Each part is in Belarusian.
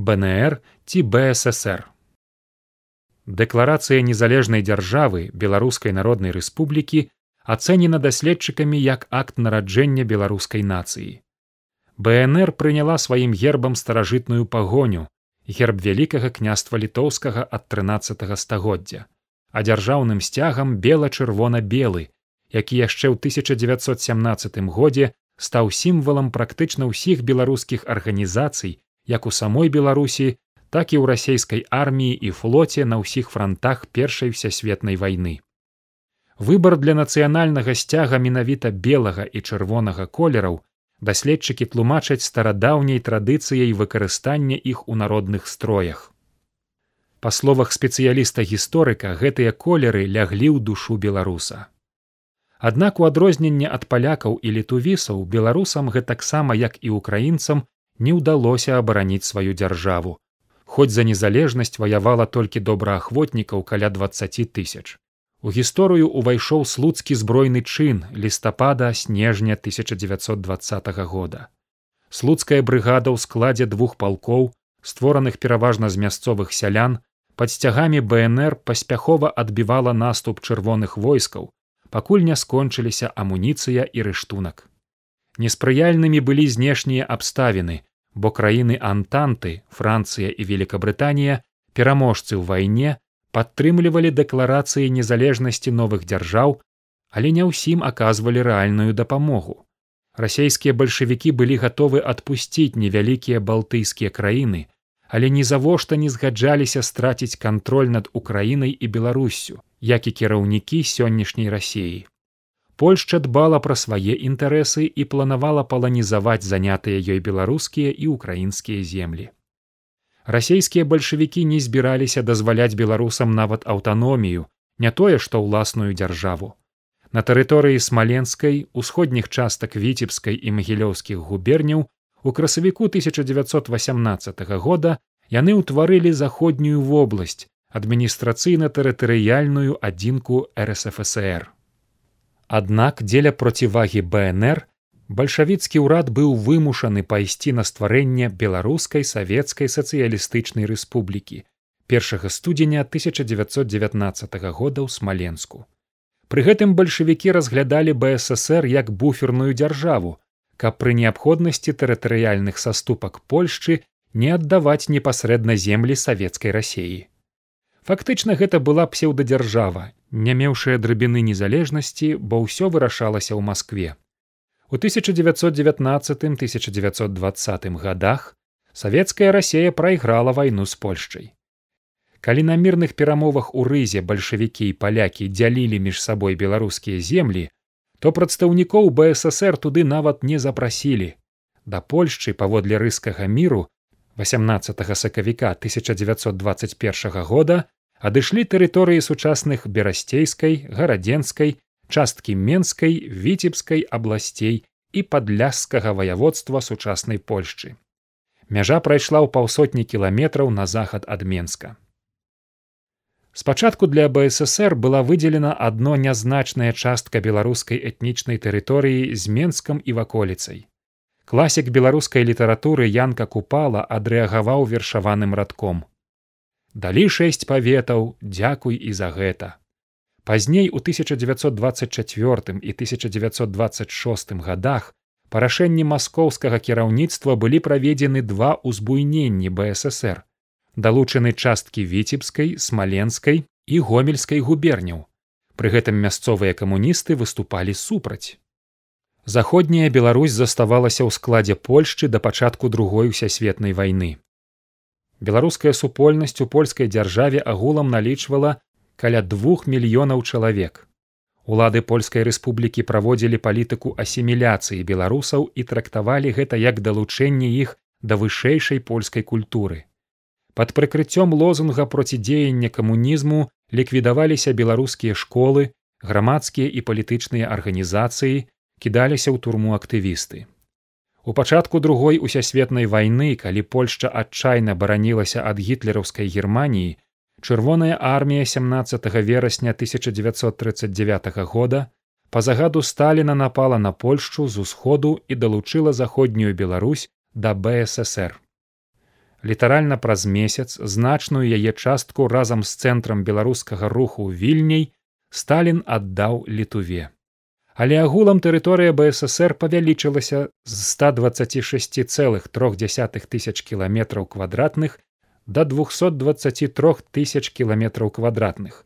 бнр ці бсср дэкларацыя незалежнай дзяржавы беларускай народнай рэспублікі ацэнена даследчыкамі як акт нараджэння беларускай нацыі. Бнр прыняла сваім гербам старажытную пагоню герб вялікага княства літоўскага ад трынаццатого стагоддзя а дзяржаўным сцягам бела-чырвона белы які яшчэ ў 1917 годзе стаў сімвалам практычна ўсіх беларускіх арганізацый як у самой беларусі так і ў расійскай арміі і флоце на ўсіх франтах першай всесветнай вайны. Выбар для нацыянальнага сцяга менавіта белага і чырвонага колераў даследчыкі тлумачаць старадаўняй традыцыяй выкарыстання іх у народных строях. Па словах спецыяліста гісторыка гэтыя колеры ляглі ў душу беларуса. Аднак у адрозненне ад палякаў і літувісаў беларусам гэтаксама як і украінцам не ўдалося абараніць сваю дзяржаву хоць за незалежнасць ваявала толькі добраахвотнікаў каля двадцаці тысяч. У гісторыю ўвайшоў слуцкі збройны чын лістапада снежня 1920 года. Слуцкая брыгада ў складзе двух палкоў створаных пераважна з мясцовых сялян пад сцягамі бнр паспяхова адбівала наступ чырвоных войскаў пакуль не скончыліся амуніцыя і рыштунак. Неспрыяльнымі былі знешнія абставіны, бо краіны антанты францыя і великкабрытанія пераможцы ў вайне падтрымлівалі дэкларацыі незалежнасці новых дзяржаў але не ўсім аказвалі рэальную дапамогу расійскія бальшавікі былі гатовы адпусціць невялікія балтыйскія краіны але нізавошта не згаджаліся страціць кантроль над украінай і беларуссю як і кіраўнікі сённяшняй рассіі. Польшча дбала пра свае інтарэсы і планавала паланізаваць занятыя ёй беларускія і украінскія землі. Расійскія бальшавікі не збіраліся дазваляць беларусам нават аўтаномію, не тое што ўласную дзяржаву. На тэрыторыі смаленскай, усходніх частак віцебскай і магілёўскіх губерняў у красавіку 1918 года яны ўтварылі заходнюю вобласць, адміністрацыйна-тэрытарыяльную адзінку рсфср аднак дзеля процівагі бнр бальшавіцкі ўрад быў вымушаны пайсці на стварэнне беларускай савецкай сацыялістычнай рэспублікі першага студзеня 1919 года ў смаленску. Пры гэтым бальшавікі разглядалі бсср як буферную дзяржаву каб пры неабходнасці тэрытарыяльных саступак польшчы не аддаваць непасрэдна землі савецкай рассеі фактычна гэта была псеўдадзяржава не меўшая драбіны незалежнасці бо ўсё вырашалася ў москве у 1919-1920 годах савецкая рассея прайграла вайну з польшчай. Калі на мірных перамовах у рызе бальшавікі і палякі дзялілі між сабой беларускія землі то прадстаўнікоў бсср туды нават не запрасілі. Да польшчы паводле рыскага міру 18 сакавіка 1921 года адышлі тэрыторыі сучасных берасцейскай гарадзенскай часткі менскай віцебскай абласцей і падляскага ваяводства сучаснай польшчы. Мяжа прайшла ў паўсотні кіламетраў на захад ад менска. Спачатку для бсср была выделена адно нязначная частка беларускай этнічнай тэрыторыі з менскам і ваколіцай. Класік беларускай літаратуры янка купала адрэагаваў вершаваным радком далі шэсць паветаў дзякуй і за гэта. Пазней у 1924 і 1926 годах па рашэнні маскоўскага кіраўніцтва былі праведзены два ўзбуйненні бсср далучаны часткі віцебскай смаленскай і гомельскай губерняў. Пры гэтым мясцовыя камуністы выступалі супраць. Заходняя беларусь заставалася ў складзе польшчы да пачатку другой усесветнай вайны беларуская супольнасць у польскай дзяржаве агулам налічвала каля двух мільёнаў чалавек. Улады польскай рэспублікі праводзілі палітыку асіміляцыі беларусаў і трактавалі гэта як далучэнне іх да вышэйшай польскай культуры. Под прыкрыццём лозунга процідзеяння камунізму ліквідаваліся беларускія школы грамадскія і палітычныя арганізацыі кідаліся ў турму актывісты У пачатку другой усесветнай вайны, калі Польшча адчайна баранілася ад гітлераўскай германіі, чырвоная армія 17 верасня 1939 года па загаду сталіна напала на польшчу з усходу і далучыла заходнюю беларусь да бсср літаральна праз месяц значную яе частку разам з цэнтрам беларускага руху вільняй сталін аддаў літуве але агулам тэрыторыя бСр павялічылася з 126 целых трох десятых тысяч кіламетраў квадратных до 223 тысяч кіламетраў квадратных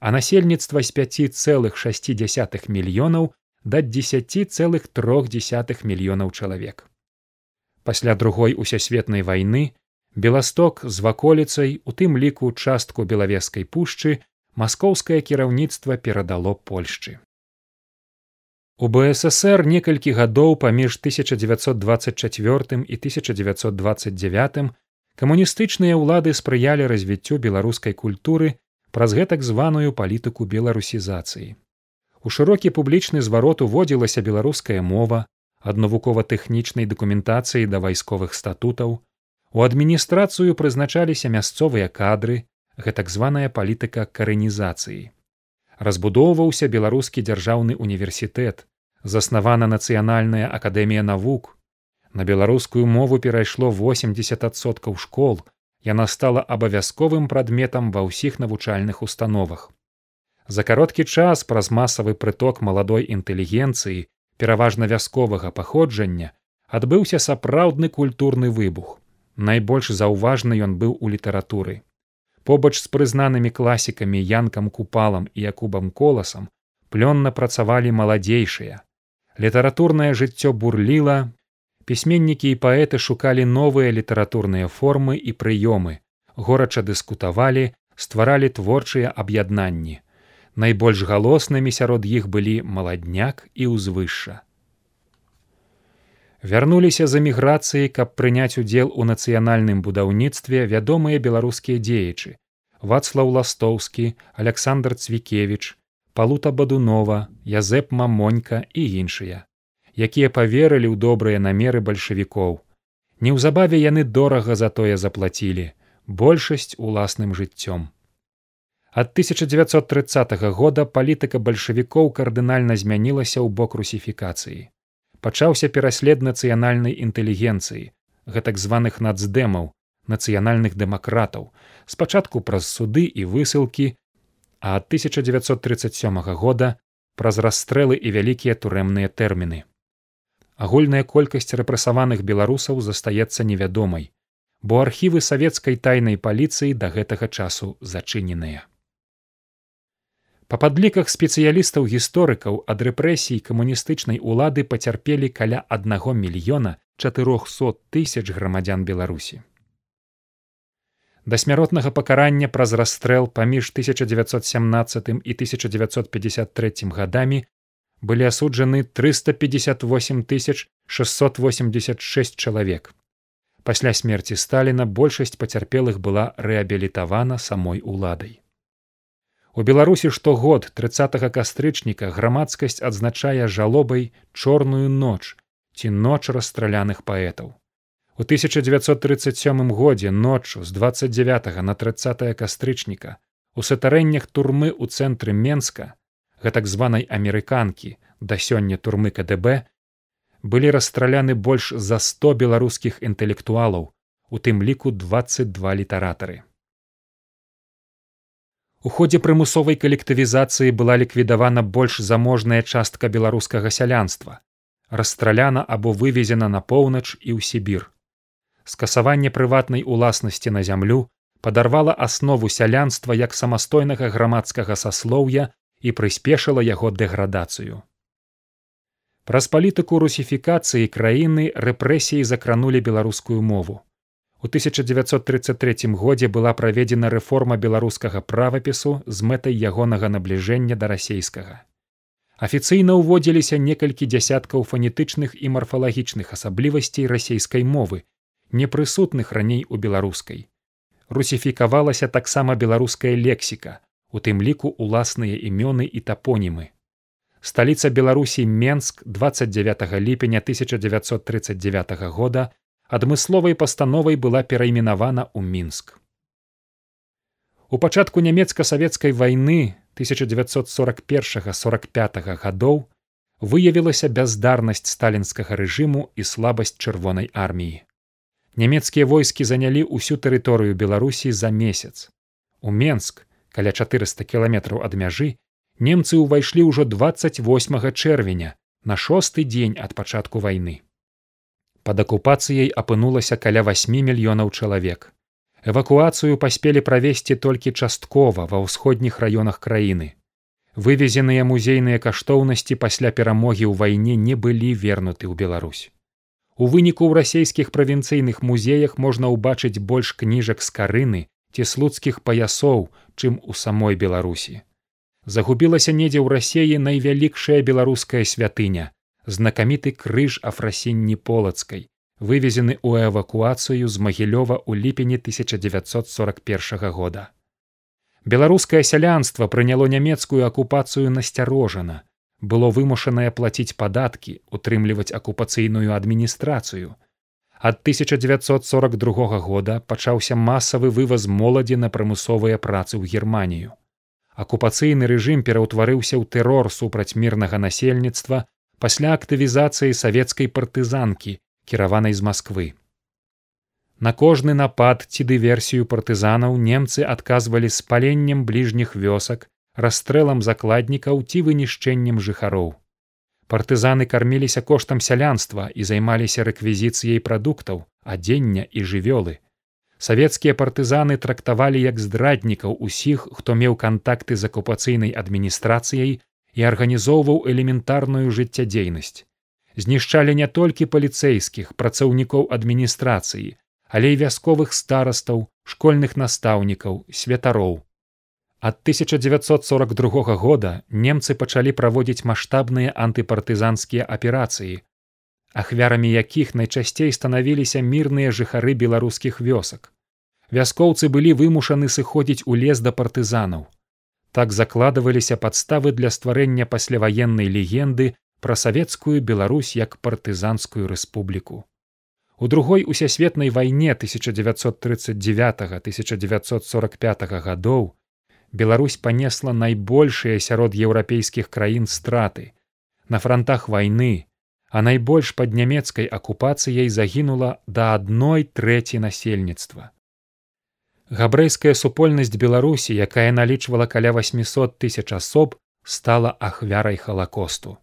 а насельніцтва з 5 целых 60 мільёнаў да 10 целых трох десятых мільёнаў чалавек. Пасля другой усесветнай вайны беласток з ваколіцай у тым ліку частку белавескай пушчы маскоўскае кіраўніцтва перадало польшчы у бСр некалькі гадоў паміж 1924 і 1929 камуністычныя ўлады спрыялі развіццю беларускай культуры праз гэтак званую палітыку беларусізацыі. У шырокі публічны зварот уводзілася беларуская мова ад навукова-тэхнічнай дакументацыі да вайсковых статутаў. У адміністрацыю прызначаліся мясцовыя кадры гэтак званая палітыка карэнізацыі. Разбудоўваўся беларускі дзяржаўны універсітэт заснавана нацыянальная акадэмія навук на беларускую мову перайшло 80соткаў школ яна стала абавязковым прадметам ва ўсіх навучальных установах. За кароткі час праз масавы прыток маладой інтэлігенцыі пераважна вясковага паходжання адбыўся сапраўдны культурны выбух. Найбольш заўважны ён быў у літаратуры побач з прызнанымі класікамі янкам купалам і якубам коласам плённа працавалі маладзейшыя літаратурнае жыццё бурліла пісьменнікі і паэты шукалі новыя літаратурныя формы і прыёмы горача дыскутавалі стваралі творчыя аб'яднанні найбольш галоснымі сярод іх былі маладняк і ўзвышша. Вярнуліся з эміграцыі, каб прыняць удзел у нацыянальным будаўніцтве вядомыя беларускія дзеячы вацлаў ластоўскі александр цвікевич палута бадунова язэп мамонька і іншыя якія паверылі ў добрыя намеры бальшавікоў. Неўзабаве яны дорага за тое заплацілі большасць уласным жыццём. Ад 1930 года палітыка бальшавікоў кардынальна змянілася ў бок русіфікацыі. Пачаўся пераслед нацыянальнай інтэлігенцыі гэтак званых нацдэмаў нацыянальных дэмакратаў спачатку праз суды і высылкі а ад 1937 года праз расстрэлы і вялікія турэмныя тэрміны агульная колькасць рэпрэсаваных беларусаў застаецца невядомай бо архівы савецкай тайнай паліцыі да гэтага часу зачыненыя Па падліках спецыялістаў гісторыкаў ад рэпрэсій камуністычнай улады пацярпелі каля аднаго мільёна чатырохсот тысяч грамадзян беларусі. Да смяротнага пакарання праз расстрэл паміж 1917 і 1953 гадамі былі асуджаны 358 686 чалавек. Пасля смерці сталіна большасць пацярпелых была рэабілітавана самой уладай. У беларусі штогод 30 кастрычніка грамадскасць адзначае жалобай чорную ноч ці ноч расстраляных паэтаў. У 1937 годзе ноччу з 29 на 30 кастрычніка у сатарэннях турмы ў цэнтры Менска гэтак званай амерыканкі да сёння турмы КДБ былі расстраляны больш за 100 беларускіх інтэлектуалаў, у тым ліку 22 літаратары. У ходзе прымусовай калектывізацыі была ліквідавана больш заможная частка беларускага сялянства, расстраляна або вывезена на поўнач і ў сібір. Скасаванне прыватнай уласнасці на зямлю падарвала аснову сялянства як самастойнага грамадскага саслоўя і прыспешыла яго дэградацыю. Праз палітыку русіфікацыі краіны рэпрэсіі закранулі беларускую мову. У 1933 годзе была праведзена рэформа беларускага правапісу з мэтай ягонага набліжэння да расейскага. Афіцыйна ўводзіліся некалькі дзясяткаў фанетычных і марфалагічных асаблівасцей расійскай мовы, непрысутных раней у беларускай. Русіфікавалася таксама беларуская лексіка, у тым ліку уласныя імёны і тапонімы. Сталіца Беларусій Менск 29 ліпеня 1939 года адмысловай пастановай была перайменавана ў мінск. У пачатку нямецка-савецкай вайны 1941-45 гадоў выявілася бяздарнасць сталінскага рэжыму і слабасць чырвонай арміі. Нямецкія войскі занялі ўсю тэрыторыю беларусі за месяц. У менск каля 400 кіламетраў ад мяжы немцы ўвайшлі ўжо 28 чэрвеня на шосты дзень ад пачатку вайны. Пад акупацыяй апынулася каля 8 мільёнаў чалавек. Эвакуацыю паспелі правесці толькі часткова ва ўсходніх раёнах краіны. Вывезеныя музейныя каштоўнасці пасля перамогі ў вайне не былі вернуты ў беларусь у выніку ў расійскіх правінцыйных музеях можна ўбачыць больш кніжак з карыны ці слуцкіх паясоў чым у самой беларусі. Загубілася недзе ў рассеі найвялікшая беларуская святыня знакаміты крыж афрасінні полацкай вывезены ў эвакуацыю з магілёва ў ліпені 1941 года. Беларускае сялянства прыняло нямецкую акупацыю насцярожана было вымушанае плаціць падаткі утрымліваць акупацыйную адміністрацыю ад 1942 года пачаўся масавы вываз моладзі на прамысовыя працы ў германію. Акупацыйны рэжым пераўтварыўся ў тэрор супраць мірнага насельніцтва пасля актывізацыі савецкай партызанкі кіраванай з москвы на кожны напад ці дыверсію партызанаў немцы адказвалі спаленнем бліжніх вёсак расстрэлам закладнікаў ці вынішчэннем жыхароў. Партызаны карміліся коштам сялянства і займаліся рэквізіцыяй прадуктаў адзення і жывёлы. Савецкія партызаны трактавалі як здраднікаў усіх хто меў кантакты з акупацыйнай адміністрацыяй і арганізоўваў элементарную жыццядзейнасць. Знішчалі не толькі паліцэйскіх працаўнікоў адміністрацыі але і вясковых старастаў школьных настаўнікаў святароў ад 1942 года немцы пачалі праводзіць маштабныя антыпартызанскія аперацыі ахвярамі якіх найчасцей станавіліся мірныя жыхары беларускіх вёсак. Вяскоўцы былі вымушаны сыходзіць у лес да партызанаў. Так закладываліся падставы для стварэння пасляваеннай легенды пра савецкую беларусь як партызанскую рэспубліку. У другой усесветнай вайне 1939-1945 гадоў Беларусь панесла найбольшыя сярод еўрапейскіх краін страты. На франтах вайны, а найбольш пад нямецкай акупацыяй загінула да адной трэці насельніцтва. Габрэйская супольнасць Беларусі, якая налічвала каля 800 тысяч асоб, стала ахвярай халакосту.